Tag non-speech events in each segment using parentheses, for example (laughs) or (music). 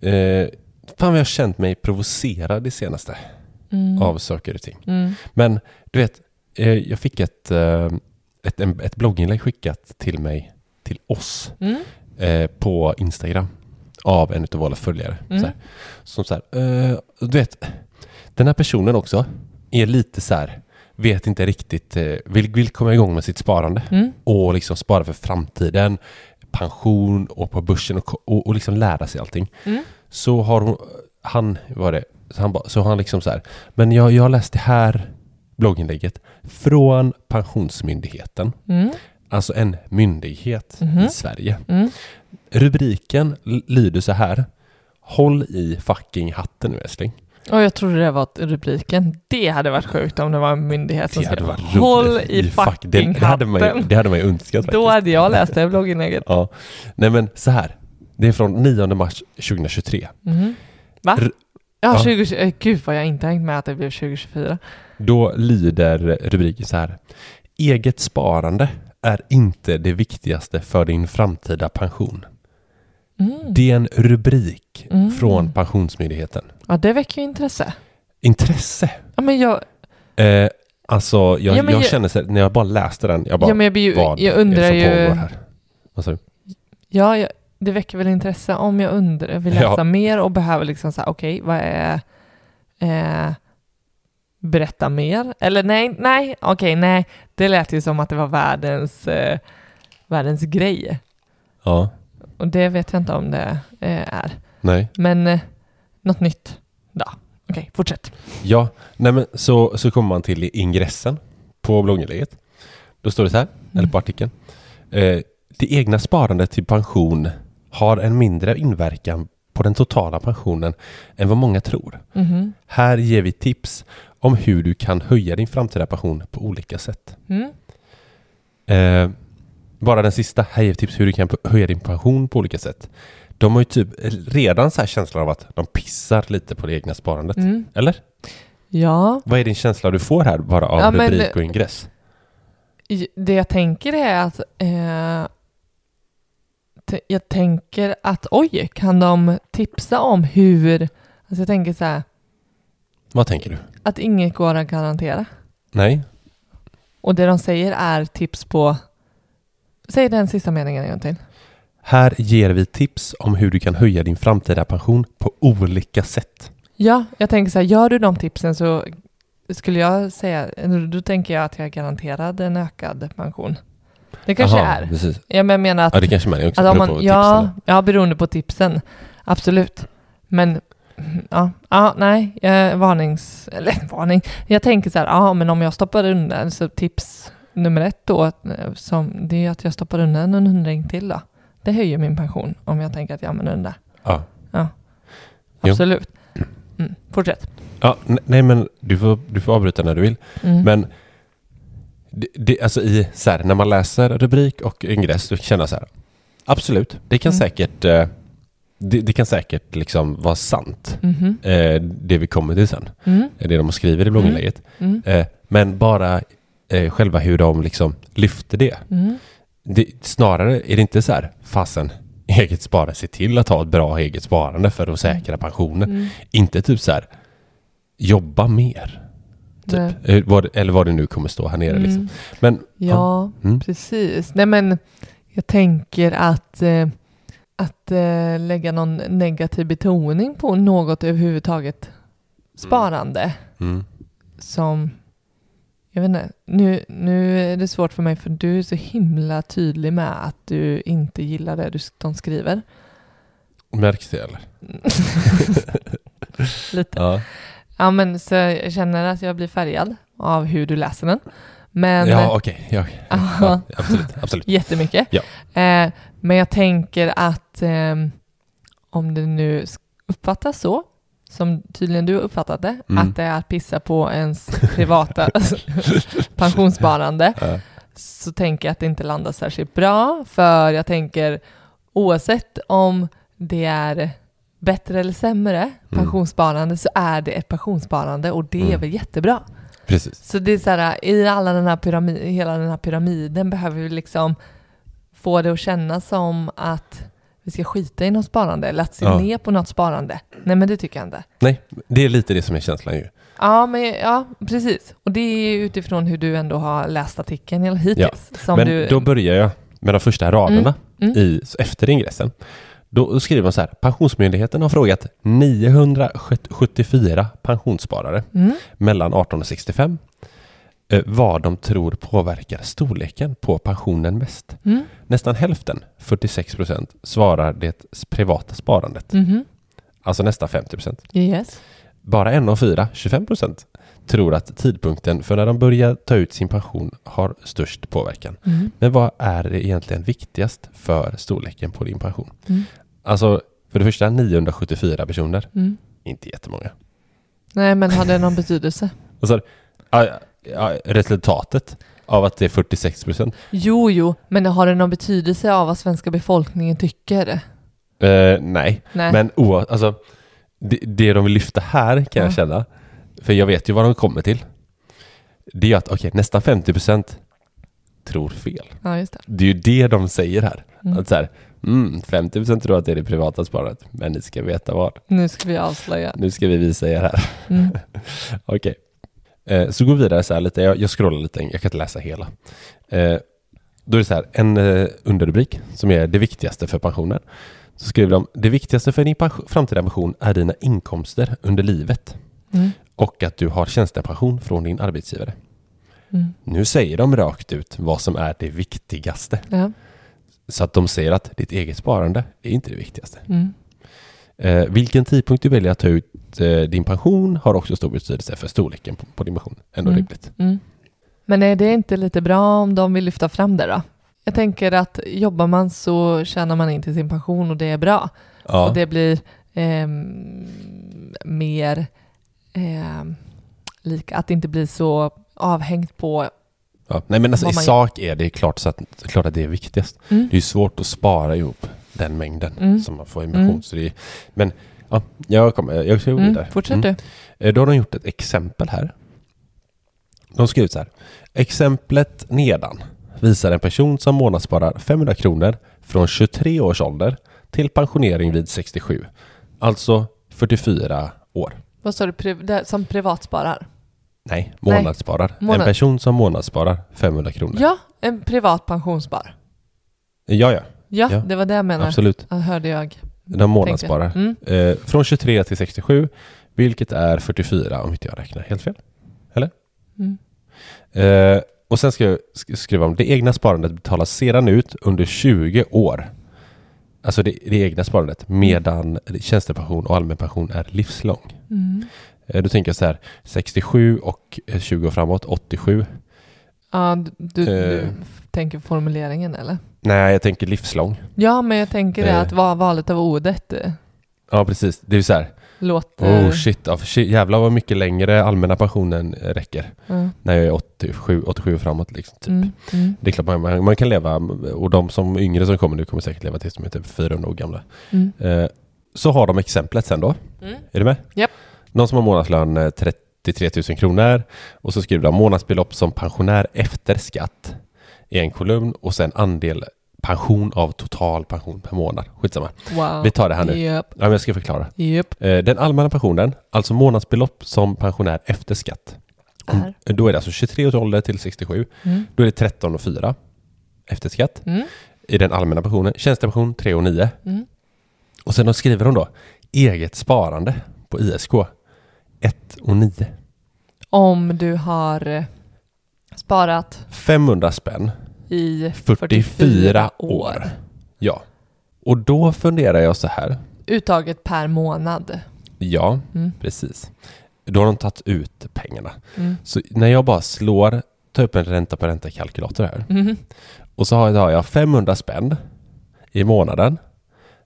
Eh, fan vad jag har känt mig provocerad det senaste Mm. av saker och ting. Mm. Men du vet, eh, jag fick ett, eh, ett, en, ett blogginlägg skickat till mig, till oss, Mm. eh, på Instagram av en av våra följare. Mm. Så här, som så här, eh, du vet, den här personen också är lite så här, vet inte riktigt, eh, vill, vill komma igång med sitt sparande Mm. och liksom spara för framtiden, pension och på börsen och, och, och liksom lära sig allting. Mm. Så har hon, han, var det, så han, så han liksom så här, men jag, jag har läst det här blogginlägget från Pensionsmyndigheten, Mm. alltså en myndighet Mhm. i Sverige. Mm. Rubriken lyder så här, håll i fucking hatten nu älskling. Och jag trodde det var rubriken. Det hade varit sjukt om det var en myndighet som skrev Håll i fuck- fucking det, det, hade man ju, det hade man ju önskat faktiskt. Då hade jag läst det blogginlägget. Ja, nej men så här. Det är från 9 mars 2023. Mhm. Va? R- Ja, Ja. 20, eh, gud vad jag inte hängt med att det blev 2024. Då lyder rubriken så här. Eget sparande är inte det viktigaste för din framtida pension. Mm. Det är en rubrik Mm. från Pensionsmyndigheten. Ja, det väcker ju intresse. Intresse. Ja, men jag, Eh, alltså, jag, Ja, jag jag- känner så här, när jag bara läste den, jag bara, ja, men jag, blir vad jag är undrar det som ju... pågår här? Vad sa du? Ja, jag, det väcker väl intresse om jag undrar, vill Ja. läsa mer och behöver liksom så här, okej, vad är... Eh, berätta mer? Eller nej, nej, okej, nej. Det lät ju som att det var världens, eh, världens grej. Ja, Och det vet jag inte om det eh, är. nej. Men eh, något nytt. Ja, okej, fortsätt. Ja, nej men så, så kommer man till ingressen på blogginlägget. Då står det så här, eller på artikeln. Eh, det egna sparandet till pension har en mindre inverkan på den totala pensionen än vad många tror. Mhm. Här ger vi tips om hur du kan höja din framtida pension på olika sätt. Mm. Eh, bara den sista, här ger tips hur du kan höja din pension på olika sätt. De har ju typ redan så här känslan av att de pissar lite på det egna sparandet. Mm. Eller? Ja, Vad är din känsla du får här bara av Ja, men- rubrik och ingress? det jag tänker är att eh, jag tänker att oj, kan de tipsa om hur, alltså jag tänker så här, Vad tänker du? att inget går att garantera. Nej? Och det de säger är tips på, säg den sista meningen en gång till. Här ger vi tips om hur du kan höja din framtida pension på olika sätt. Ja, jag tänker så här, gör du de tipsen så skulle jag säga, då tänker jag att jag är garanterad en ökad pension. Det kanske Jaha, är. Precis. Jag menar att Ja, det kanske man är också. Att om man, på ja, tipsen. ja, beroende på tipsen. Absolut. Men ja, ja nej, eh, varnings... Eller (laughs) varning. Jag tänker så här, ja, men om jag stoppar undan, så tips nummer ett då, eh, som, det är att jag stoppar undan en hundring till då. Det höjer min pension om jag tänker att jag använder den där. Ja. Ja, absolut. Mm, fortsätt. Ja, nej men du får, du får avbryta när du vill. Mm. Men det, det, alltså i, så här, när man läser rubrik och ingress, då känner jag så här, absolut, det kan Mm. säkert eh, det, det kan säkert liksom vara sant, eh, det vi kommer till sen. Mm. Det de skriver i blogginlägget. Mm. Eh, men bara eh, själva hur de liksom lyfter det. Mm. det. Snarare är det inte så här, fasen, eget sparande, se till att ha ett bra eget sparande för att säkra pensionen. Mm. Inte typ så här, jobba mer. Typ. Eh, Eller vad det nu kommer stå här nere. Liksom. Mm. Men Ja, Mm. precis. Nej men jag tänker att, eh, att eh, lägga någon negativ betoning på något överhuvudtaget sparande mm, som, jag vet inte, nu, nu är det svårt för mig för du är så himla tydlig med att du inte gillar det du, de skriver. märks det eller? (laughs) Lite. Ja, Ja men så jag känner att jag blir färgad av hur du läser den. Men ja okej. Ja, (laughs) ja, Ja. absolut. absolut. jättemycket. Ja. Eh, men jag tänker att ehm, om det nu uppfattas så, som tydligen du har uppfattat det, Mm. att det är att pissa på ens privata (laughs) pensionssparande, Ja. så tänker jag att det inte landar särskilt bra, för jag tänker oavsett om det är bättre eller sämre pensionssparande så är det ett pensionssparande och det är Mm. väl jättebra. Precis. Så det är så här, i alla den här pyramid, hela den här pyramiden behöver vi liksom få det att kännas som att vi ska skita i något sparande eller att se Ja. ner på något sparande. Nej men det tycker jag inte. Nej, det är lite det som är känslan ju. Ja, men ja, precis. Och det är utifrån hur du ändå har läst artikeln hittills. Som Men du, då börjar jag med de första raderna Mm, mm. I, efter ingressen. Då skriver man så här, Pensionsmyndigheten har frågat 974 pensionssparare Mm, mellan 18 och 65 eh, vad de tror påverkar storleken på pensionen mest. mm, Nästan hälften, 46 procent, svarar det privata sparandet. mhm, Alltså nästan 50 procent. yes. Bara en av fyra, 25 procent, tror att tidpunkten för när de börjar ta ut sin pension har störst påverkan. Mm, Men vad är det egentligen viktigast för storleken på din pension? mm, Alltså, för det första 974 personer, mm. inte jättemånga. Nej, men har det någon betydelse? (laughs) Och så, ja, resultatet av att det är 46 procent. Jo, jo, men har det någon betydelse av vad svenska befolkningen tycker? Eh, nej, Nej. men oa, alltså, det, det de vill lyfta här kan jag Ja. känna, för jag vet ju vad de kommer till. Det är att okej, nästan 50 procent tror fel. Ja, det. Det är ju det de säger här. Mm. Att så här, mm, 50 procent tror att det är det privata sparandet, men ni ska veta vad. Nu ska vi avslöja. Nu ska vi visa er här. Mm. (laughs) Okej. Eh, så gå vidare så här lite. Jag, jag scrollar lite, jag kan inte läsa hela. Eh, då är det så här, en eh, underrubrik som är det viktigaste för pensionen. Så skriver de, det viktigaste för din pension, framtida pension är dina inkomster under livet Mm. och att du har tjänstepension från din arbetsgivare. Mm. Nu säger de rakt ut vad som är det viktigaste. Ja. Så att de säger att ditt eget sparande är inte det viktigaste. Mm. Eh, vilken tidpunkt du väljer att ta ut eh, din pension har också stor betydelse för storleken på, på din pension. Ändå Mm. rimligt. Mm. Men är det inte lite bra om de vill lyfta fram det då? Jag tänker att jobbar man så tjänar man in till sin pension och det är bra. Ja, Och det blir ehm, mer ehm, lika, att det inte blir så avhängt på ja. Nej men alltså i sak är det klart, så att, klart att det är viktigast. Mm. Det är svårt att spara ihop den mängden Mm. som man får i. Mm. Så är, men ja, jag kommer, jag ska gå vidare. Mm, fortsätt Mm. du. Eh, Då har de gjort ett exempel här. De skriver så här. Exemplet nedan visar en person som månadssparar 500 kronor från 23 års ålder till pensionering vid 67. Alltså 44 år. Vad sa du, som privatsparar? Nej, månadssparar. Månad- En person som månadssparar 500 kronor. Ja, en privat pensionsspar. ja, ja Ja, Ja, det var det jag menade. absolut. Ja, hörde jag. De månadssparar. Mm. Eh, från 23 till 67, vilket är 44 om inte jag räknar helt fel. Eller? Mm. Eh, och sen ska jag sk- skriva om det egna sparandet betalas sedan ut under 20 år. Alltså det, det egna sparandet medan tjänstepension och allmän pension är livslång. Mm. Eh, då tänker jag så här 67 och eh, 20 år framåt, 87. Ja, du, du, Eh. Tänker formuleringen eller? Nej, jag tänker livslång. Ja, men jag tänker det Eh. att va- valet av ordet. eh, Ja, precis. Det är ju så här. låter... Oh shit, ja, för shit, jävlar vad mycket längre allmänna pensionen eh, räcker. Mm, När jag är 87, 87 och framåt liksom. Typ. mm, mm, Det är klart man, man, kan leva, och de som yngre som kommer nu kommer säkert leva tills de är typ 400 år gamla. mm. Eh, så har de exemplet sen då. Mm. Är du med? Japp. Någon som har månadslön eh, 33 000 kronor och så skriver de månadsbelopp som pensionär efter skatt i en kolumn och sen andel pension av total pension per månad. Skitsamma. Wow. Vi tar det här nu. Japp, Ja, jag ska förklara. japp. Eh, Den allmänna pensionen, alltså månadsbelopp som pensionär efter skatt. Om- Är. Då är det alltså 23 års ålder till 67. Mm. Då är det 13 och 4 efter skatt. Mm. I den allmänna pensionen, tjänstepension 3 och 9. Mm. Och sen då skriver de då eget sparande på ISK 1 och 9. Om du har eh, sparat 500 spänn, i 44 år. Ja. Och då funderar jag så här. Uttaget per månad. Ja, Mm. precis. Då har de tagit ut pengarna. Mm. Så när jag bara slår, tar upp en ränta på ränta-kalkylator här. Mm. Och så har jag, har jag 500 spänn i månaden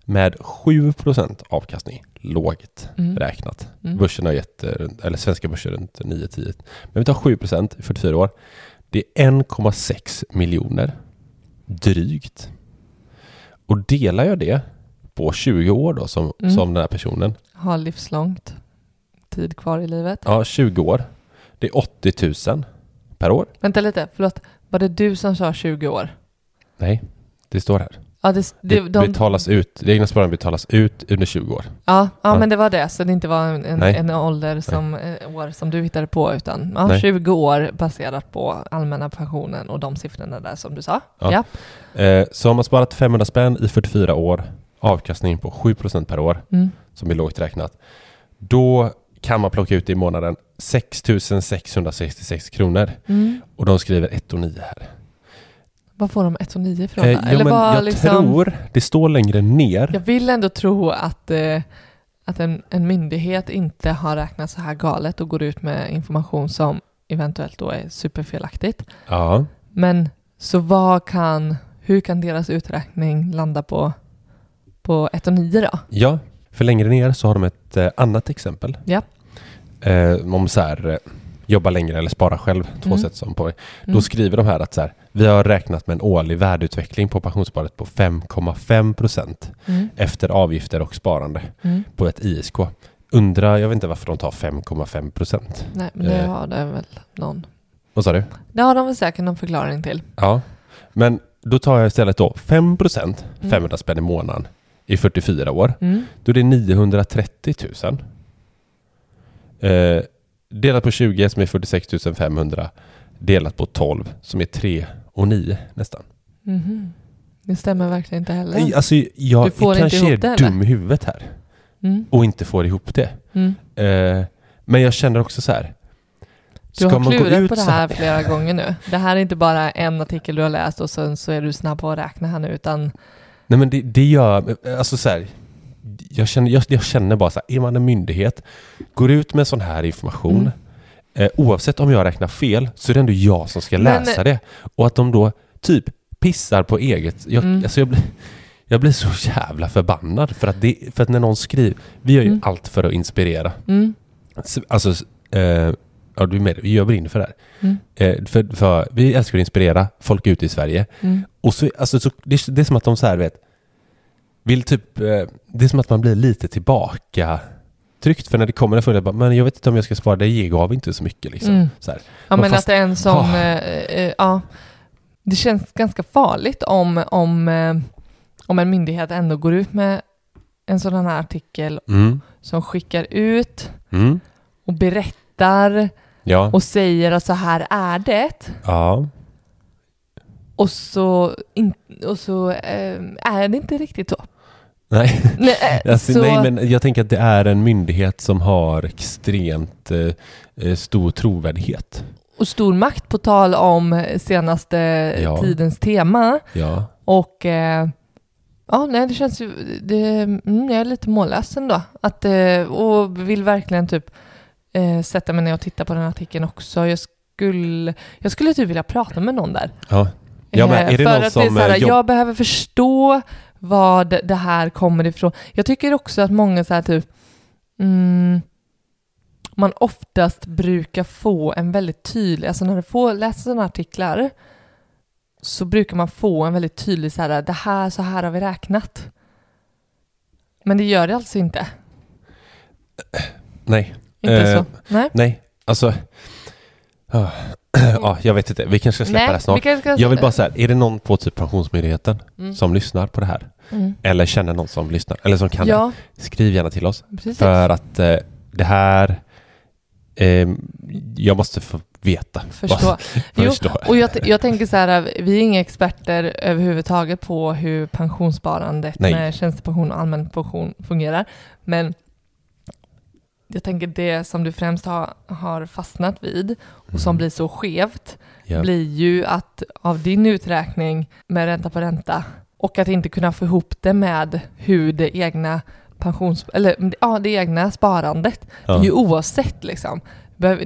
med 7% avkastning. Lågt Mm. räknat. Mm. Börsen har gett, eller svenska börser runt 9-10. Men vi tar 7% i 44 år. Det är 1,6 miljoner. Drygt. Och delar jag det på 20 år då som, Mm. som den här personen. Har livslångt tid kvar i livet. Ja, 20 år. Det är 80 000 per år. Vänta lite, förlåt. Var det du som sa 20 år? Nej, det står här. Ja, det, Det, det, de, betalas ut, det egna sparandet betalas ut under 20 år. ja, ja, Ja. men det var det. Så det inte var en, en, ålder som, eh, år som du hittade på, utan ja, Nej. 20 år baserat på allmänna pensionen och de siffrorna där som du sa. Ja. Ja. Eh, så har man sparat 500 spänn i 44 år, avkastning på 7% per år, Mm. som är lågt räknat. Då kan man plocka ut i månaden 6 666 kronor. Mm. Och de skriver 1 och 9 här. Var får de 1 och 9 ifrån? Eh, ja, Eller men var jag liksom, tror, det står längre ner. Jag vill ändå tro att, eh, att en, en myndighet inte har räknat så här galet och går ut med information som eventuellt då är superfelaktigt. Ja, Men så vad kan, hur kan deras uträkning landa på, på 1 och 9 då? ja, för längre ner så har de ett eh, annat exempel. Ja. Eh, om så här, eh, jobba längre eller spara själv, två Mm. sätt som på det. Då Mm. skriver de här att så här, vi har räknat med en årlig värdeutveckling på pensionssparet på 5,5 procent Mm. efter avgifter och sparande Mm. på ett ISK. Undrar, jag vet inte varför de tar 5,5 procent. Nej, men det Eh. har det väl någon. Vad sa du? Det har de väl säkert någon förklaring till. Ja, men då tar jag istället då 5 procent, Mm. 500 spänn i månaden i 44 år. Mm. Då är det 930 000. Eh, delat på 20 som är 46 500. Delat på 12 som är 3 och 9 nästan. Mhm. Det stämmer verkligen inte heller. Nej, Alltså jag Du får kanske inte är det, dum i huvudet här Mm. och inte får ihop det. Mm. Eh, men jag känner också så här. Du har klurat ut på det så här flera gånger nu. Det här är inte bara en artikel du har läst och sen så är du snabb på att räkna här nu, utan Nej men det, det gör, alltså så här, jag känner, jag, jag känner bara så här, är man en myndighet, går ut med sån här information, Mm. Eh, oavsett om jag räknar fel så är det ändå jag som ska Men- läsa det. Och att de då typ pissar på eget, jag, Mm. alltså jag, blir, jag blir så jävla förbannad för att, det, för att när någon skriver, vi gör ju Mm. allt för att inspirera. mm, Alltså, eh, ja du är med, jag brinner för det här. Mm. Eh, för, för vi älskar att inspirera folk ute i Sverige. mm, Och så, alltså, så, det, är- det är som att de så här vet, vill typ, eh, det är som att man blir lite tillbaka tryckt för när det kommer en fråga, bara, men jag vet inte om jag ska spara, det gav inte så mycket liksom. Mm. Så här. Ja, Men men fast- att det är en sån... Ah. eh, eh, ja, det känns ganska farligt om, om, eh, om en myndighet ändå går ut med en sådan här artikel Mm. som skickar ut Mm. och berättar Ja. och säger att så här är det. ja. Och så, in, och så eh, är det inte riktigt så. Nej. Nej, eh, Alltså, så nej, men jag tänker att det är en myndighet som har extremt eh, eh, stor trovärdighet. Och stor makt på tal om senaste Ja. tidens tema. Ja. Och eh, ja, nej, det känns ju, det, mm, jag är lite mållös ändå. Att, eh, och vill verkligen typ eh, sätta mig ner och titta på den artikeln också. Jag skulle, jag skulle typ vilja prata med någon där. ja. Ja, men Eh, är det för någon att som, det är så här, eh, jobb- jag behöver förstå vad det här kommer ifrån. Jag tycker också att många så här typ mm, man oftast brukar få en väldigt tydlig, alltså när du får läsa sådana artiklar så brukar man få en väldigt tydlig så här, det här, så här har vi räknat. Men det gör det alltså inte. Nej. Inte Eh, så. Nej. Nej, alltså... Ja, (clears throat) ja, jag vet inte. Vi kanske ska släppa det här snart. vi ska- Jag vill bara säga, är det någon på typ Pensionsmyndigheten Mm. som lyssnar på det här? Mm. Eller känner någon som lyssnar? Eller som kan Ja, det? Skriv gärna till oss. precis. För att eh, det här... Eh, jag måste få veta. Förstå. (laughs) Jo, Förstå. och jag, jag tänker så här, vi är inga experter överhuvudtaget på hur pensionssparandet Nej. med tjänstepension och allmän pension fungerar. Men jag tänker det som du främst har, har fastnat vid och som Mm. blir så skevt Ja. blir ju att av din uträkning med ränta på ränta och att inte kunna få ihop det med hur det egna pensions... Eller ja, det egna sparandet. Det är ju Ja. oavsett liksom.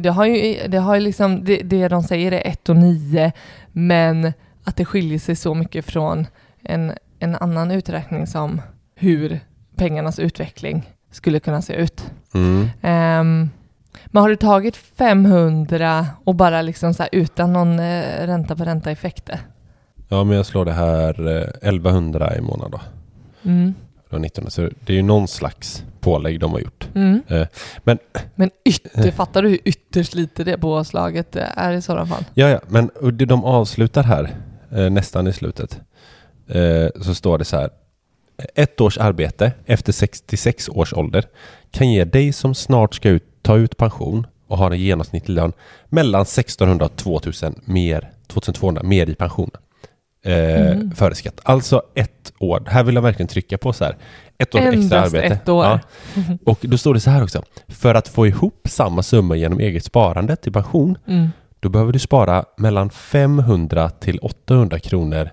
Det har ju, det har ju liksom, det, det de säger är 1 och 9, men att det skiljer sig så mycket från en, en annan uträkning som hur pengarnas utveckling skulle kunna se ut. Mm. Ehm, men har du tagit 500 och bara liksom så utan någon eh, ränta på ränta effekter? ja, men jag slår det här eh, 1100 i månaden då. Mm. Det var 19, så det är ju någon slags pålägg de har gjort. Mm. Eh, men Men ytter, fattar du hur ytterst lite det påslaget är i sådana fall? Ja, ja, men de avslutar här, eh, nästan i slutet, eh, så står det så här. Ett års arbete efter 66 års ålder kan ge dig som snart ska ut, ta ut pension och har en genomsnittlig lön mellan 1600 och 2000 mer, 2200 mer i pension. Eh, Mm. Före skatt. Alltså ett år. Här vill jag verkligen trycka på så här. Ett år extra Endast arbete. ett år. Ja. (laughs) Och då står det så här också. För att få ihop samma summa genom eget sparande till pension Mm. då behöver du spara mellan 500 till 800 kronor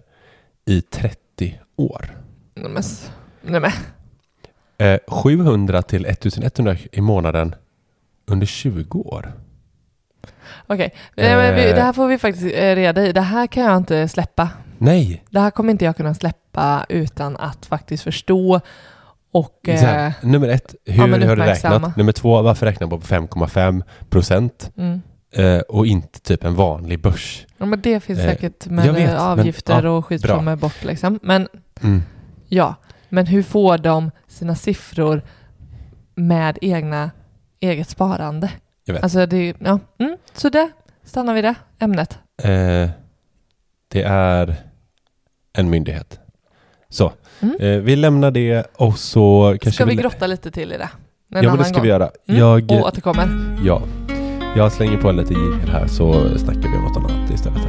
i 30 år. Nej men, nej men. Eh, 700 till 1100 i månaden under 20 år. Okej, men vi- Eh. det här får vi faktiskt eh, reda i. Det här kan jag inte släppa. Nej! Det här kommer inte jag kunna släppa utan att faktiskt förstå och... Här, Eh, nummer ett, hur ja, men har du räknat? Nummer två, varför räknar man på 5,5 procent mm. eh, och inte typ en vanlig börs? ja, men det finns Eh, säkert med vet, men- avgifter ja, och skit bra. som är bort liksom. Men Mm. ja, men hur får de sina siffror med egna, eget sparande? Jag vet. Alltså det, ja, mm, så det stannar vi det ämnet. Eh, det är en myndighet. Så, Mm. eh, vi lämnar det och så kanske Ska vi lä- grotta lite till i det? En Ja, men det ska gång. vi göra. Mm, Jag, Och återkommer. Ja. Jag slänger på en liten jingel här så snackar vi om något annat istället.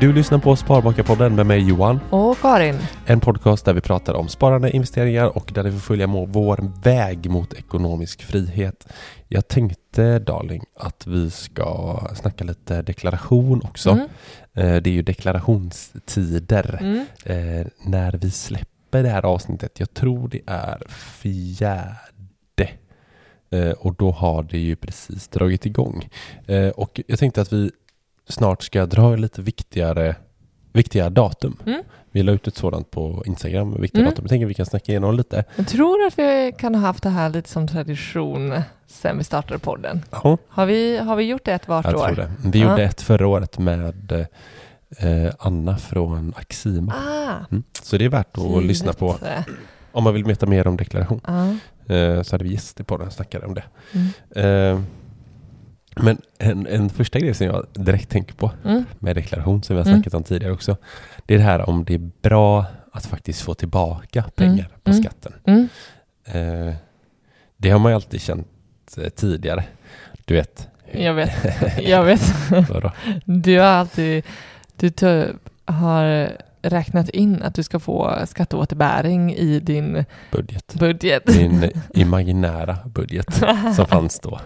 Du lyssnar på Sparmakarpodden med mig Johan. Och Karin. En podcast där vi pratar om sparande, investeringar och där vi får följa vår väg mot ekonomisk frihet. Jag tänkte darling att vi ska snacka lite deklaration också. Mm. Eh, Det är ju deklarationstider Mm. eh, när vi släpper det här avsnittet. Jag tror det är fjärde. Eh, och då har det ju precis dragit igång. Och jag tänkte att vi snart ska dra lite viktigare, viktiga datum. Mm. Vi la ut ett sådant på Instagram, viktiga Mm. datum. Jag tänker att vi kan snacka igenom lite. Jag tror att vi kan ha haft det här lite som tradition sen vi startade podden. Ja, Har vi, har vi gjort det ett vart jag år? tror det. Vi Ja. gjorde ett förra året med eh, Anna från Axima. Ah, Mm. Så det är värt att lyssna på. givet. Om man vill veta mer om deklaration. Ja. Eh, så hade vi gäster på den och snackade om det. Mm. Eh, men en, en första grej som jag direkt tänker på Mm. med deklaration som vi har Mm. snackat om tidigare också. Det är det här om det är bra att faktiskt få tillbaka pengar på Mm. skatten. Mm. Eh, det har man ju alltid känt eh, tidigare. Du vet. Jag vet. (laughs) Jag vet. Du har alltid... Du har räknat in att du ska få skatteåterbäring i din Budget. budget Min imaginära budget som (laughs) fanns då.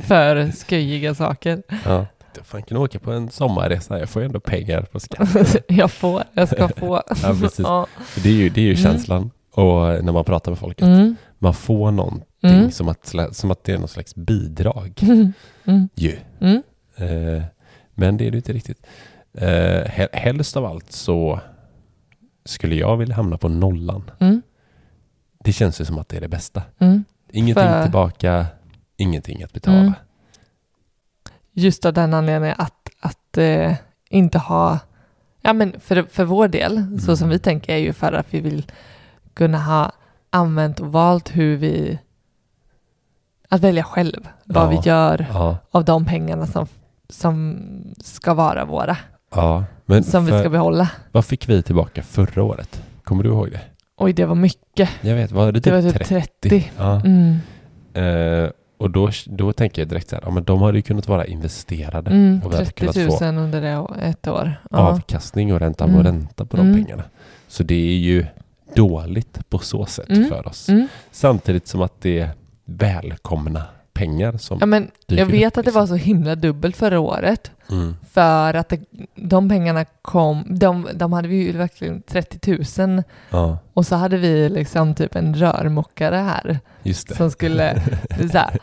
för sköjiga saker. Ja. Jag fan kan åka på en sommarresa, jag får ju ändå pengar på skatt. (laughs) Jag får, jag ska få. (laughs) Ja, precis. Ja. Det är ju, det är ju Mm. känslan. Och när man pratar med folket, Mm. man får någonting Mm. som, att, som att det är någon slags bidrag. Mm. Ju. Mm. Eh, men det är det inte riktigt. Eh, hel- helst av allt så skulle jag vilja hamna på nollan. Mm. Det känns ju som att det är det bästa. Mm. Ingenting För- tillbaka, ingenting att betala. Mm. Just av den anledningen att, att eh, inte ha, ja men för, för vår del, så Mm. som vi tänker är ju för att vi vill kunna ha använt och valt hur vi, att välja själv vad Ja. vi gör Ja, av de pengarna som, som ska vara våra, ja. Men som vi för- ska behålla. vad fick vi tillbaka förra året? Kommer du ihåg det? Oj, det var mycket. Jag vet, var det Det typ var typ 30? 30. Ja. Mm. Eh, och då, då tänker jag direkt så här, ja men de hade ju kunnat vara investerade Mm, och vi hade 30 000 kunnat få under det, ett år. Ja. avkastning och ränta på Mm. ränta på de Mm. pengarna. Så det är ju dåligt på så sätt Mm. för oss. Mm. Samtidigt som att det är välkomna pengar som... Ja, men jag vet upp, att det var så himla dubbelt förra året. Mm. För att det, de pengarna kom, de, de hade vi ju verkligen 30 000 Ja, och så hade vi liksom typ en rörmokare här just det. som skulle, (laughs) så här,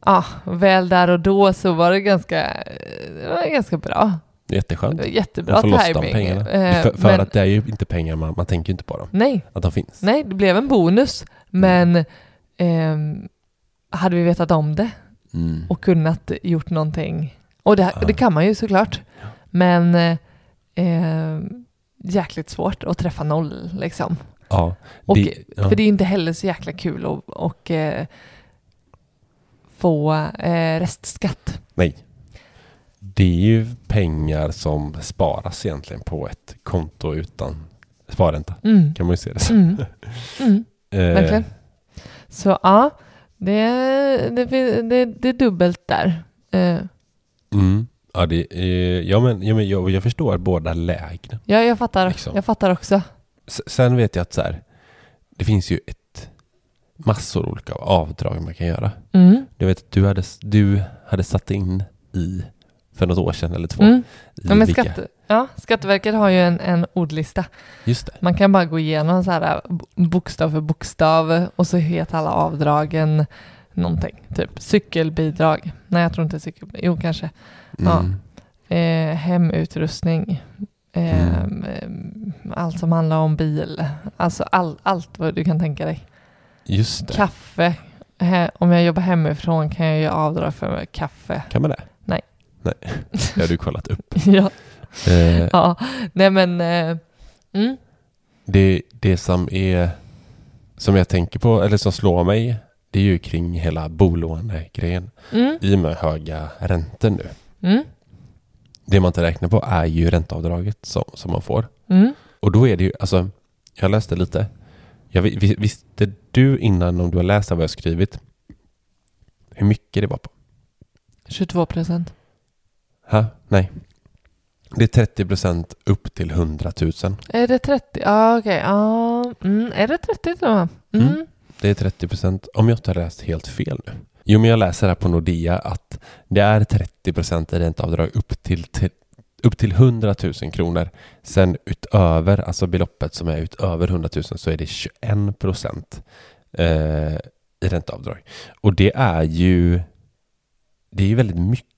ah, väl där och då så var det ganska, det var ganska bra. Jätteskönt. Jättebra att få loss de timing. pengarna. Eh, för för men- att det är ju inte pengar, man, man tänker ju inte på dem. Nej, Att de finns. nej, det blev en bonus. Men ehm, hade vi vetat om det Mm. och kunnat gjort någonting. Och det, det kan man ju såklart. Men eh, jäkligt svårt att träffa noll liksom. Ja, Och, det, ja. För det är inte heller så jäkla kul att och, eh, få eh, restskatt. Nej. Det är ju pengar som sparas egentligen på ett konto utan sparränta. Mm. Kan man ju se det som. Mm. Mm. (laughs) Eh, Verkligen. Så ja, det, det, det, det är dubbelt där. Eh, Mm. Ja, det är, ja, men, ja, men jag, jag förstår båda lägren. ja, jag fattar. Liksom. Jag fattar också. S- Sen vet jag att så här, det finns ju ett massor olika avdrag man kan göra. Mm. Jag vet att du hade, du hade satt in i, för något år sedan eller två, Mm. i Ja, men vilka- skatte, ja, Skatteverket har ju en, en ordlista. Just det. Man kan bara gå igenom så här b- bokstav för bokstav och så heter alla avdragen någonting. Typ cykelbidrag. Nej, jag tror inte cykel. Jo, kanske. Ja. Mm. Eh, hemutrustning. Eh, Mm. eh, Allt som handlar om bil. Alltså all, allt vad du kan tänka dig. Just det. Kaffe. He, om jag jobbar hemifrån kan jag göra avdrag för kaffe. Kan man det? Nej. Nej, (laughs) det har du kollat upp. ja. Eh, ja, nej men. Eh, mm. det, det som är, som jag tänker på, eller som slår mig, det är ju kring hela bolånegrejen. Mm. I och med höga räntor nu. Mm. Det man inte räknar på är ju ränteavdraget som, som man får. Mm. Och då är det ju, alltså, jag läste lite. Jag, vi- vi- visste du innan om du har läst vad jag skrivit hur mycket det var på? 22 procent. Ha? Nej. Det är 30 procent upp till 100 000. Är det 30? Ja, okej. Ja, mm. Är det 30 då? Mm. Mm. Det är 30 procent, om jag inte har läst helt fel nu. Jo, men jag läser här på Nordea att det är 30 procent i ränteavdrag upp till, till, upp till 100 000 kronor. Sen utöver, alltså beloppet som är utöver 100 000 så är det 21 procent eh, i ränteavdrag. Och det är ju det är ju väldigt mycket.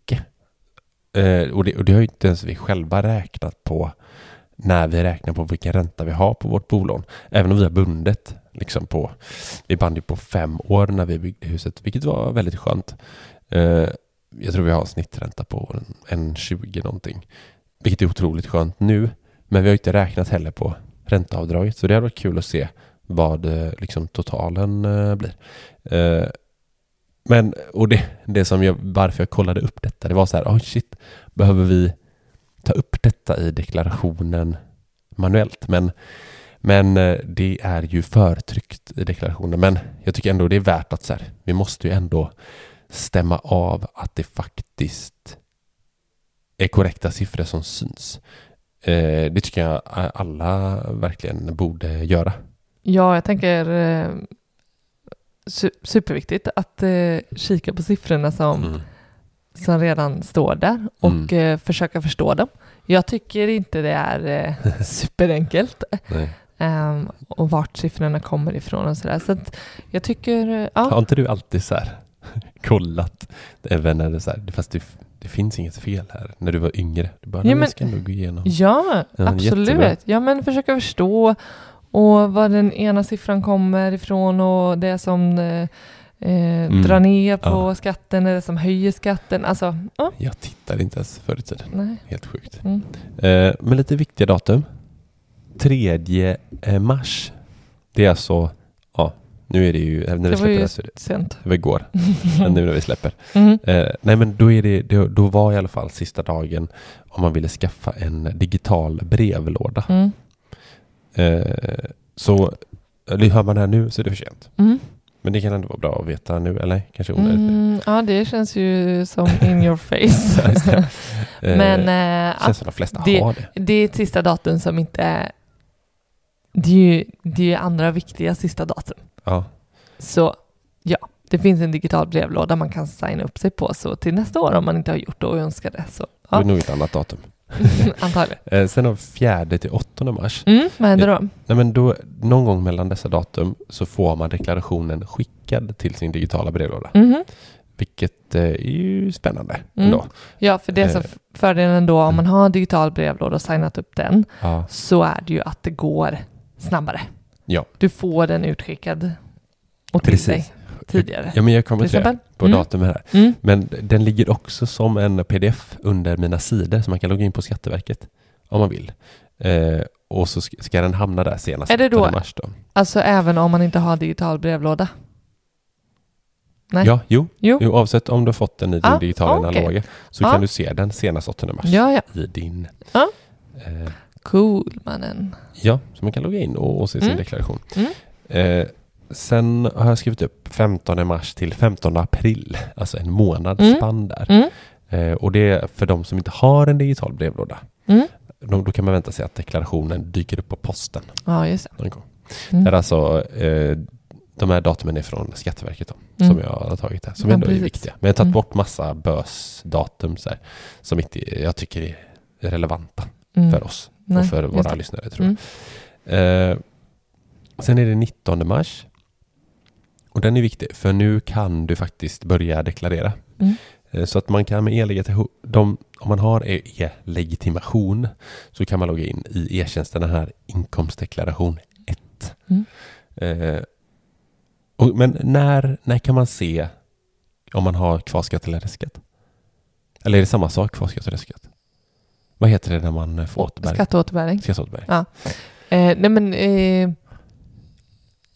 Eh, och, det, och det har ju inte ens vi själva räknat på när vi räknar på vilken ränta vi har på vårt bolån. Även om vi har bundet liksom på, vi band ju på fem år när vi byggde huset, vilket var väldigt skönt. Eh, jag tror vi har en snittränta på en, en 20 någonting, vilket är otroligt skönt nu. Men vi har inte räknat heller på ränteavdraget, så det hade varit kul att se vad eh, liksom totalen eh, blir. Eh, men, och det, det som jag, varför jag kollade upp detta, det var så här, oh shit, behöver vi ta upp detta i deklarationen manuellt? Men, men eh, det är ju förtryckt i deklarationen. Men jag tycker ändå det är värt att så här, vi måste ju ändå stämma av att det faktiskt är korrekta siffror som syns. Eh, det tycker jag alla verkligen borde göra. Ja, jag tänker eh, superviktigt att eh, kika på siffrorna som, Mm. som redan står där och Mm. eh, försöka förstå dem. Jag tycker inte det är eh, (laughs) superenkelt ehm, och vart siffrorna kommer ifrån och sådär. Så att jag tycker, eh, Har ja, inte du alltid så här (laughs) kollat, även när det så här, fast det, det finns inget fel här, när du var yngre? Du bara, Ja, men, ska nog gå igenom. ja Ja, absolut. jättebra. Ja, men försöka förstå och var den ena siffran kommer ifrån och det som eh, eh, drar ner på Mm. Ja. skatten eller som höjer skatten. Alltså, ja, Jag tittade inte ens förr i tiden. nej. Helt sjukt. Mm. Eh, men lite viktiga datum. 3 eh, mars. Det är alltså, ja, nu är det ju, när vi Det var släpper ju det så det, sent. det var igår, (laughs) men nu när vi släpper. Mm. Eh, nej men då, är det, det, då var i alla fall sista dagen om man ville skaffa en digital brevlåda. Mm. Eh, så hör man det här nu så är det för sent. Mm. Men det kan ändå vara bra att veta nu, eller kanske onödigt. Mm, ja, det känns ju som in your (laughs) face. Ja, det. (laughs) Eh, Men eh, känns som de flesta det- har det. det är ett sista datum som inte. Det är ju det är andra viktiga sista datum. Ja. Så ja, det finns en digital brevlåda man kan signa upp sig på. Så till nästa år om man inte har gjort det och önskar det så Det är ja, nog ett annat datum. (laughs) antagligen. Eh, sen vi fjärde till 8 mars. Mm, vad händer då? Nej, men då, någon gång mellan dessa datum så får man deklarationen skickad till sin digitala brevlåda. Mhm. Vilket eh, är ju spännande Mm. ändå. Ja, för det är så Eh. fördelen då om man har digital brevlåda och signat upp den Ja. så är det ju att det går snabbare. Ja. Du får den utskickad och till Precis. dig tidigare. ja, men jag kommer till till det på Mm. datumet här. Mm. Men den ligger också som en pdf under mina sidor så man kan logga in på Skatteverket om man vill. Eh, och så ska, den hamna där senast Är det då- 8 mars då. Alltså även om man inte har digital brevlåda? Nej. Ja, jo, Jo. jo, oavsett om du har fått den i din Ah, digitala okej. analoga så Ah. kan du se den senast 8 mars Ja, ja. i din... Ja. Eh, Cool mannen. ja, så man kan logga in och, och se sin Mm. deklaration. Mm. Eh, sen har jag skrivit upp 15 mars till 15 april, alltså en månads Mm. spann där. Mm. Eh, och det är för de som inte har en digital brevlåda. Mm. Då, då kan man vänta sig att deklarationen dyker upp på posten Ja, just det. Mm. Där alltså, eh, de här datumen är från Skatteverket då, Mm. som jag har tagit här, som Ja, ändå är precis. viktiga. Men jag har tagit Mm. bort massa bösdatum så här, som inte jag tycker är relevanta Mm. för oss Nej, och för våra lyssnare tror jag. Eh, sen är det 19 mars. Och den är viktig, för nu kan du faktiskt börja deklarera. Mm. Eh, Så att man kan med e-legitimation, om man har e-legitimation så kan man logga in i e-tjänsten den här inkomstdeklaration 1. Mm. Eh, och, men när, när kan man se om man har kvarskatt eller restskatt? Eller är det samma sak, kvarskatt och restskatt? Vad heter det när man eh, får återbäring? Skatteåterbäring. Skatteåterbäring. Ja. Eh, nej men eh,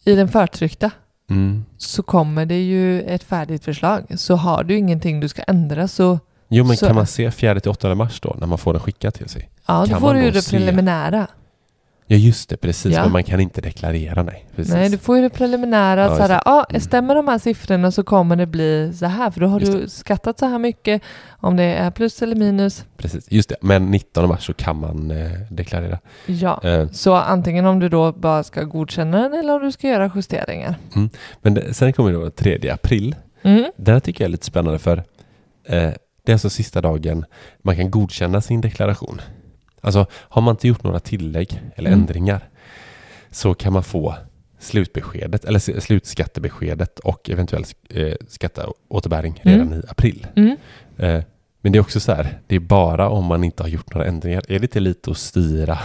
i den förtryckta Mm. så kommer det ju ett färdigt förslag. Så har du ingenting du ska ändra så Jo, men Så- kan man se 4-8 mars då, när man får den skickad till sig? ja, då får du ju det preliminära. Ja, just det, precis. Ja. Men man kan inte deklarera, nej. Precis. Nej, du får ju det preliminära. Ja, såhär, det. Mm. stämmer de här siffrorna så kommer det bli så här. För då har Just du skattat så här mycket. Om det är plus eller minus. precis. Just det, men 19 mars så kan man eh, deklarera. Ja. Eh, Så antingen om du då bara ska godkänna den eller om du ska göra justeringar. men det, sen kommer då 3 april. Mm. Den här tycker jag är lite spännande för eh, det är alltså sista dagen man kan godkänna sin deklaration. Alltså har man inte gjort några tillägg eller Mm. ändringar så kan man få slutbeskedet eller slutskattebeskedet och eventuellt eh, skatteåterbäring redan Mm. i april. Mm. Eh, men det är också så här, det är bara om man inte har gjort några ändringar. Är det inte lite att styra?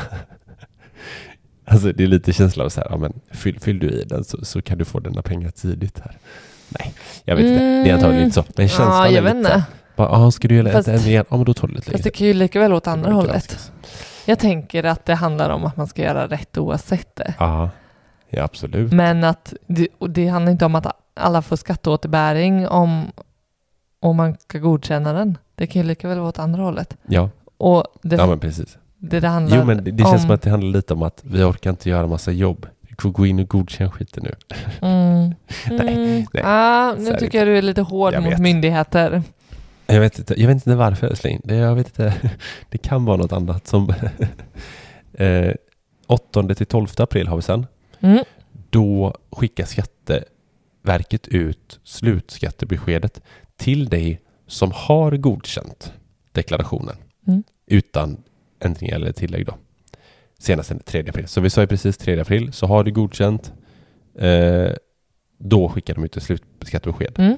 (laughs) alltså det är lite känsla av så här, ja, men fyll, fyll du i den så, så kan du få dina pengar tidigt här. Nej, jag vet inte. Det är antagligen inte så. Men känslan Ja, är jag vet lite. Bara, ah, ska du göra Fast- ett ändringar? Ja, men då tar det lite Fast det längre. kan ju lika väl åt andra hållet. Jag tänker att det handlar om att man ska göra rätt oavsett det. Ja, ja absolut. Men att det, det handlar inte om att alla får skatteåterbäring om, om man ska godkänna den. Det kan ju lika väl vara åt andra hållet. Ja, Och det, ja men precis. det, det handlar Jo, men det, det känns om, som att det handlar lite om att vi orkar inte göra massa jobb. Vi får gå in och godkänna skiten nu. Mm. (laughs) Nej, Mm. nej. Ah, nu tycker jag du är lite hård Jag mot vet. myndigheter. Jag vet inte, jag vet inte varför in det. Jag vet inte. (laughs) Det kan vara något annat som... (laughs) eh, 8 till 12 april har vi sen. Mm. Då skickar Skatteverket ut slutskattebeskedet till dig som har godkänt deklarationen Mm. utan ändringar eller tillägg då. Senast den 3 april. Så vi sa ju precis 3 april, så har du godkänt eh, då skickar de ut ett slutskattebesked. Mm.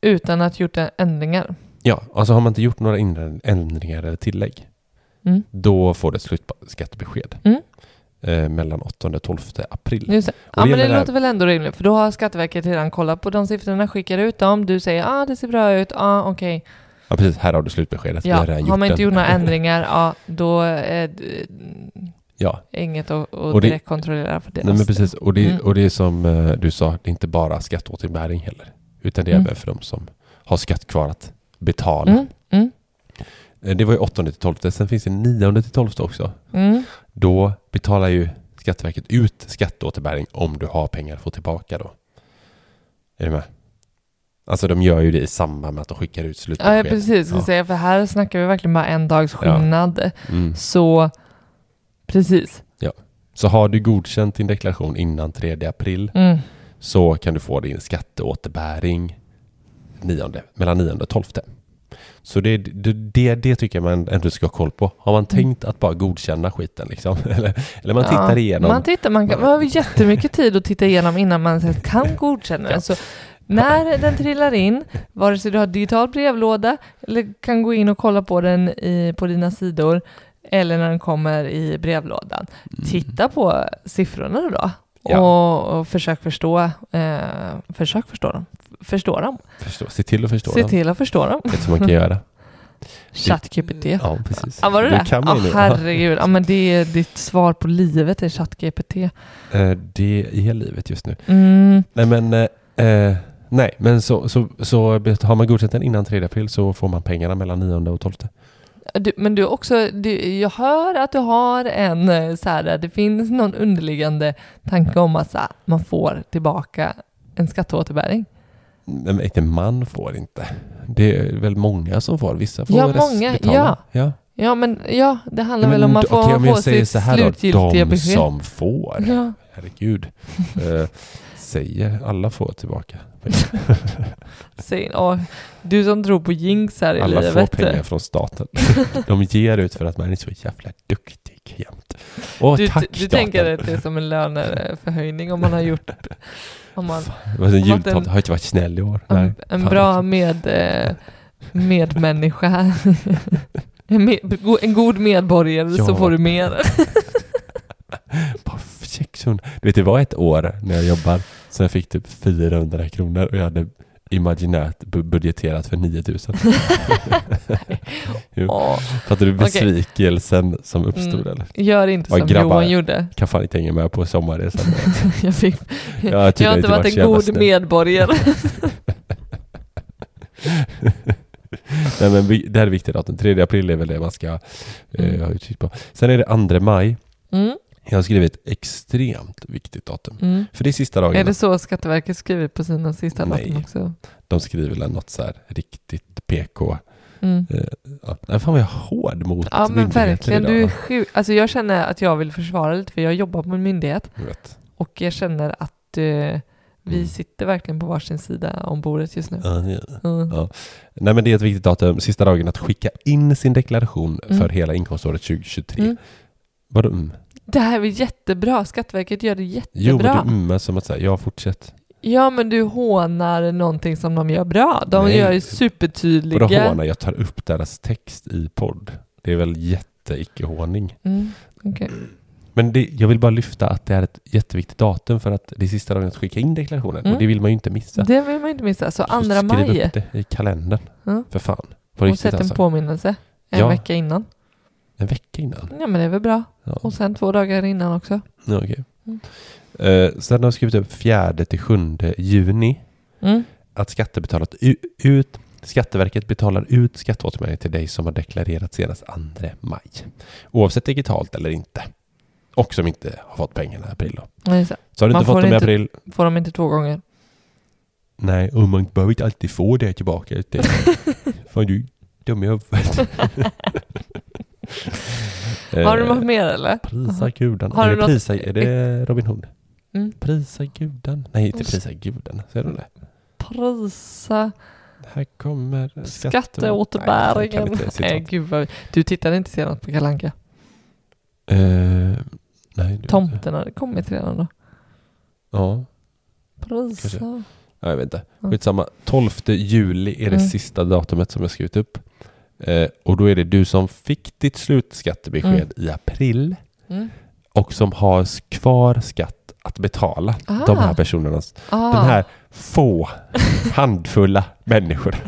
Utan att gjort ändringar. Ja, alltså har man inte gjort några ändringar eller tillägg, Mm. då får du ett slutskattebesked Mm. eh, mellan 8 och 12 april. Just det. Ja, det men det det låter väl ändå rimligt, för då har Skatteverket redan kollat på de siffrorna, skickar ut dem, du säger ah, det ser bra ut, ah, okej. Ja, precis. Här har du slutbeskedet. Ja, har har man inte den. gjort några (laughs) ändringar, ja då är det Ja, inget att, att Och det- direkt kontrollera för deras Nej, men precis. Och det, Mm. och det är som eh, du sa, det är inte bara skatteåterbäring heller. Utan det är Mm. för de som har skatt kvar att betala. Mm, mm, Eh, Det var ju 8 till 12. Sen finns det 9 till 12 också. mm. Då betalar ju Skatteverket ut skatteåterbäring om du har pengar att få tillbaka då. Är du med? Alltså de gör ju det i samband med att de skickar ut Ja, slutbesked. ja, precis. Ja. säga, för här snackar vi verkligen bara en dags Ja. skillnad. Mm. Så precis. Så har du godkänt din deklaration innan 3 april Mm. Så kan du få din skatteåterbäring 9, mellan 9 och 12. Så det, det, det, det tycker jag man ändå ska ha koll på. Har man tänkt att bara godkänna skiten liksom? (laughs) Eller, eller man tittar Mm. Ja, igenom. Man, tittar, man, kan, man har jättemycket tid att titta igenom innan man kan godkänna den. Så när den trillar in, vare sig du har digital brevlåda eller kan gå in och kolla på den i, på dina sidor eller när den kommer i brevlådan. Titta på siffrorna då Mm. Ja. och, och försök förstå, eh, försök förstå dem. Förstå dem. Förstå, se till att förstå Se dem. till att förstå dem. Det är som man kan göra. (laughs) ChatGPT. Ja, precis. Ja, var det det? kan man nu. herregud. Ja, men det är ditt svar på livet, är ChatGPT. Eh, Det är livet just nu. Mm. Nej, men, eh, eh, nej, men så, så, så har man godkänt den innan 3 april så får man pengarna mellan 9 och 12. Du, men du också, du, jag hör att du har en eh, så här, det finns någon underliggande tanke om att så här, man får tillbaka en skatteåterbäring. Nej, men inte man får inte. Det är väl många som får. Vissa får Ja, många, betala. ja. ja. Ja, men ja, det handlar Men väl om man d- får okej, om få jag säger sitt så här då, slutgiltiga de besked. som får. Ja, Herregud. Eh, (laughs) säger alla får tillbaka. (laughs) säg, åh, du som tror på jinx här i Alla får livet. pengar från staten. De ger ut för att man är så jävla duktig jämt. Åh, Du, tack du, du tänker att det är som en löneförhöjning om man har gjort om man, var en jultomte, har inte varit snäll i år. en, Nej, en fan bra också. med, eh, medmänniska. (laughs) en, med, en god medborgare så Ja. får du mer. Bara 600. Du vet, det var ett år när jag jobbar så jag fick typ 400 kronor och jag hade imaginärt bu- budgeterat för 9000. jo. (laughs) Åh, Fattar du besvikelsen som uppstod Mm. eller? gör inte Oj, som grabbar. Johan gjorde. Kan fan inte hänga med på sommarresan. (laughs) Jag, fick, Jag jag har inte inte varit varit en god snäll. medborgare. (laughs) Nej men det här är viktigt datum. 3 april är väl det man ska eh, Mm. ha utkik på. Sen är det 2 maj. Mm, Jag har skrivit extremt viktigt datum. mm. För det är sista dagen. Är det så Skatteverket skriver på sina sista Nej. datum också? De skriver väl något så här riktigt PK. Mm. Eh, ja. Fan vad jag är hård mot Ja men verkligen, idag. du är sjuk. Alltså jag känner att jag vill försvara lite för jag jobbar på en myndighet Jag. Och jag känner att eh, vi Mm. sitter verkligen på varsin sida om bordet just nu. Ja, det. Mm. Ja. Nej men det är ett viktigt datum, sista dagen att skicka in sin deklaration Mm. för hela inkomståret 2023. Mm. Vadå mm? Det här är jättebra, Skatteverket gör det Jo jättebra. men du mm som att säga, ja fortsätt. Ja men du hånar någonting som de gör bra. De Nej. gör ju supertydliga... Vadå håna, jag tar upp deras text i podd. Det är väl jätte-icke-håning. Mm, okej. Men det, jag vill bara lyfta att det är ett jätteviktigt datum för att det är sista dagen att skicka in deklarationen Mm. och det vill man ju inte missa. Det vill man inte missa. Så andra skriv maj upp det i kalendern. Ja. För fan. På och sätt en alltså. påminnelse en Ja. vecka innan. En vecka innan. Ja men det är väl bra. Ja. Och sen två dagar innan också. Ja, okej. Mm. Eh, sen har jag skrivit upp 4 till 7 juni Mm. att skattebetalat ut Skatteverket betalar ut skatteåterbäring till dig som har deklarerat senast 2 maj. Oavsett digitalt eller inte. Och som inte har fått pengarna i april. Då. Nej, så. Så har du Man inte fått dem i april, Får de inte två gånger? nej, och man behöver inte alltid få det tillbaka. Det. (laughs) Fan du dum i huvudet. (laughs) Har du Eh, något mer eller? Prisa gudarna. Har är, du det något- prisa, är det Robin Hood? Mm. Prisa gudan. Nej, inte prisa gudarna. Ser du det? Prisa Här kommer skatteåterbäringen. Nej, gud vad... Du tittade inte senast på Kalle Anka. Eh, nej, du- Tomten hade kommit redan då. Ja, Prisa. ja, jag vet inte. Skitsamma. 12 juli är det Mm. sista datumet som jag skrivit upp. Eh, och då är det du som fick ditt slutskattebesked i april Mm. och som har kvar skatt att betala. Ah. De här. Ah. Den här få, handfulla människor. (laughs)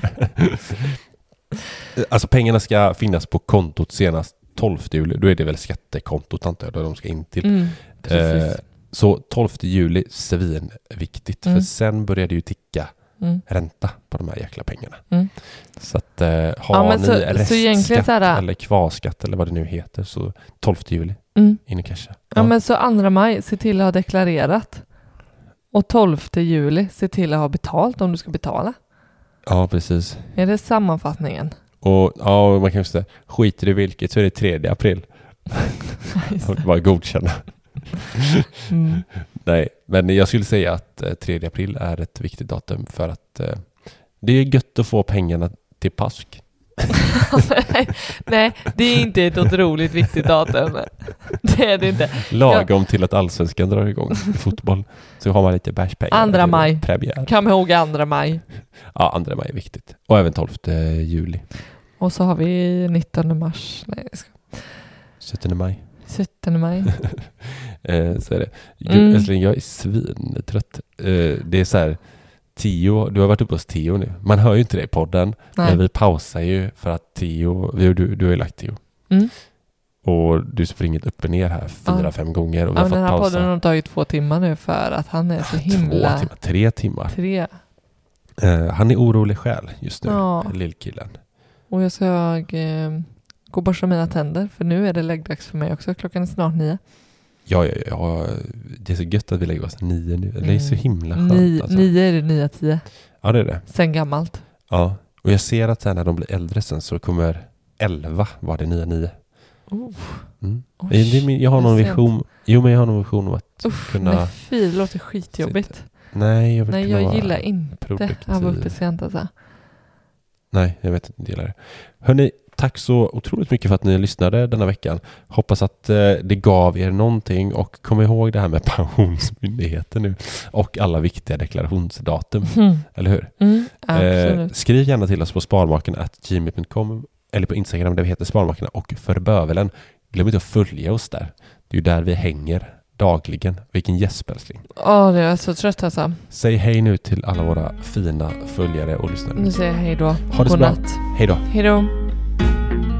alltså pengarna ska finnas på kontot senast 12 juli. Då är det väl skattekontot antar jag, där de ska in till. Mm. Eh, så 12 juli, svinviktigt. Mm. För sen börjar det ju ticka Mm. ränta på de här jäkla pengarna. Mm. Så att eh, har Ja, ni så- restskatt så här- eller kvarskatt eller vad det nu heter så 12 juli Mm. in i casha. Ja, men så 2 maj, se till att ha deklarerat. Och 12 juli, se till att ha betalt om du ska betala. ja, precis. Är det sammanfattningen? Och ja, man kan ju säga skiter i vilket så är det 3 april. (laughs) Och bara godkänna. Mm. Nej, men jag skulle säga att eh, 3 april är ett viktigt datum för att eh, det är gött att få pengarna till påsk. (laughs) nej, det är inte ett otroligt viktigt datum. Det är det inte. Lagom till att allsvenskan drar igång fotboll. Så har man lite bärspengar. Andra maj. Premiär. Kom ihåg 2 maj. Ja, andra maj är viktigt. Och även 12 juli. Och så har vi 19 mars. Nej, jag ska. 17 maj. 17 maj. (laughs) Eh, så är det. Gud, Mm. älskling, jag är svintrött. Eh, det är så här, Tio, du har varit uppe hos Tio nu. Man hör ju inte det i podden, men Nej. vi pausar ju för att Tio, vi, du, du har ju lagt Tio. Mm. Och du springit upp och ner här fyra, Ja. fem gånger och vi Ja, har men den fått här pausa. podden har tagit två timmar nu för att han är så himla... Två timmar, tre timmar. Tre. Eh, han är orolig själ just nu, Ja. lillkillen. Och jag ska eh, gå och borsta mina tänder för nu är det läggdags för mig också. Klockan är snart nio. Ja, ja, ja, det är så gött att vi lägger oss nio nu. Det är så Mm. himla skönt Ni, alltså. Nio är det nya tio. Ja, det är det. Sen gammalt. Ja, och jag ser att sen när de blir äldre sen så kommer elva vara det nya nio. Oh, Mm. Min- jag har någon vision. Jo, men jag har någon vision om att usch, kunna... nej fy, det låter skitjobbigt. Nej, jag Nej, jag gillar inte produktiv. att vara uppe sent alltså. Nej, jag vet inte, jag gillar det. Hörni, tack så otroligt mycket för att ni lyssnade denna veckan. Hoppas att eh, det gav er någonting och kom ihåg det här med (laughs) Pensionsmyndigheten nu och alla viktiga deklarationsdatum, Mm. eller hur? Mm, Eh, skriv gärna till oss på sparmakarna.gmail.com eller på Instagram där vi heter Sparmakarna och Förbövelen. Glöm inte att följa oss där. Det är ju där vi hänger dagligen. Vilken gäsp älskling. Åh, det är så trött alltså. Säg hej nu till alla våra fina följare och lyssnare. Nu säger jag hej då. Ha det så bra. Hej då. Hej då. thank you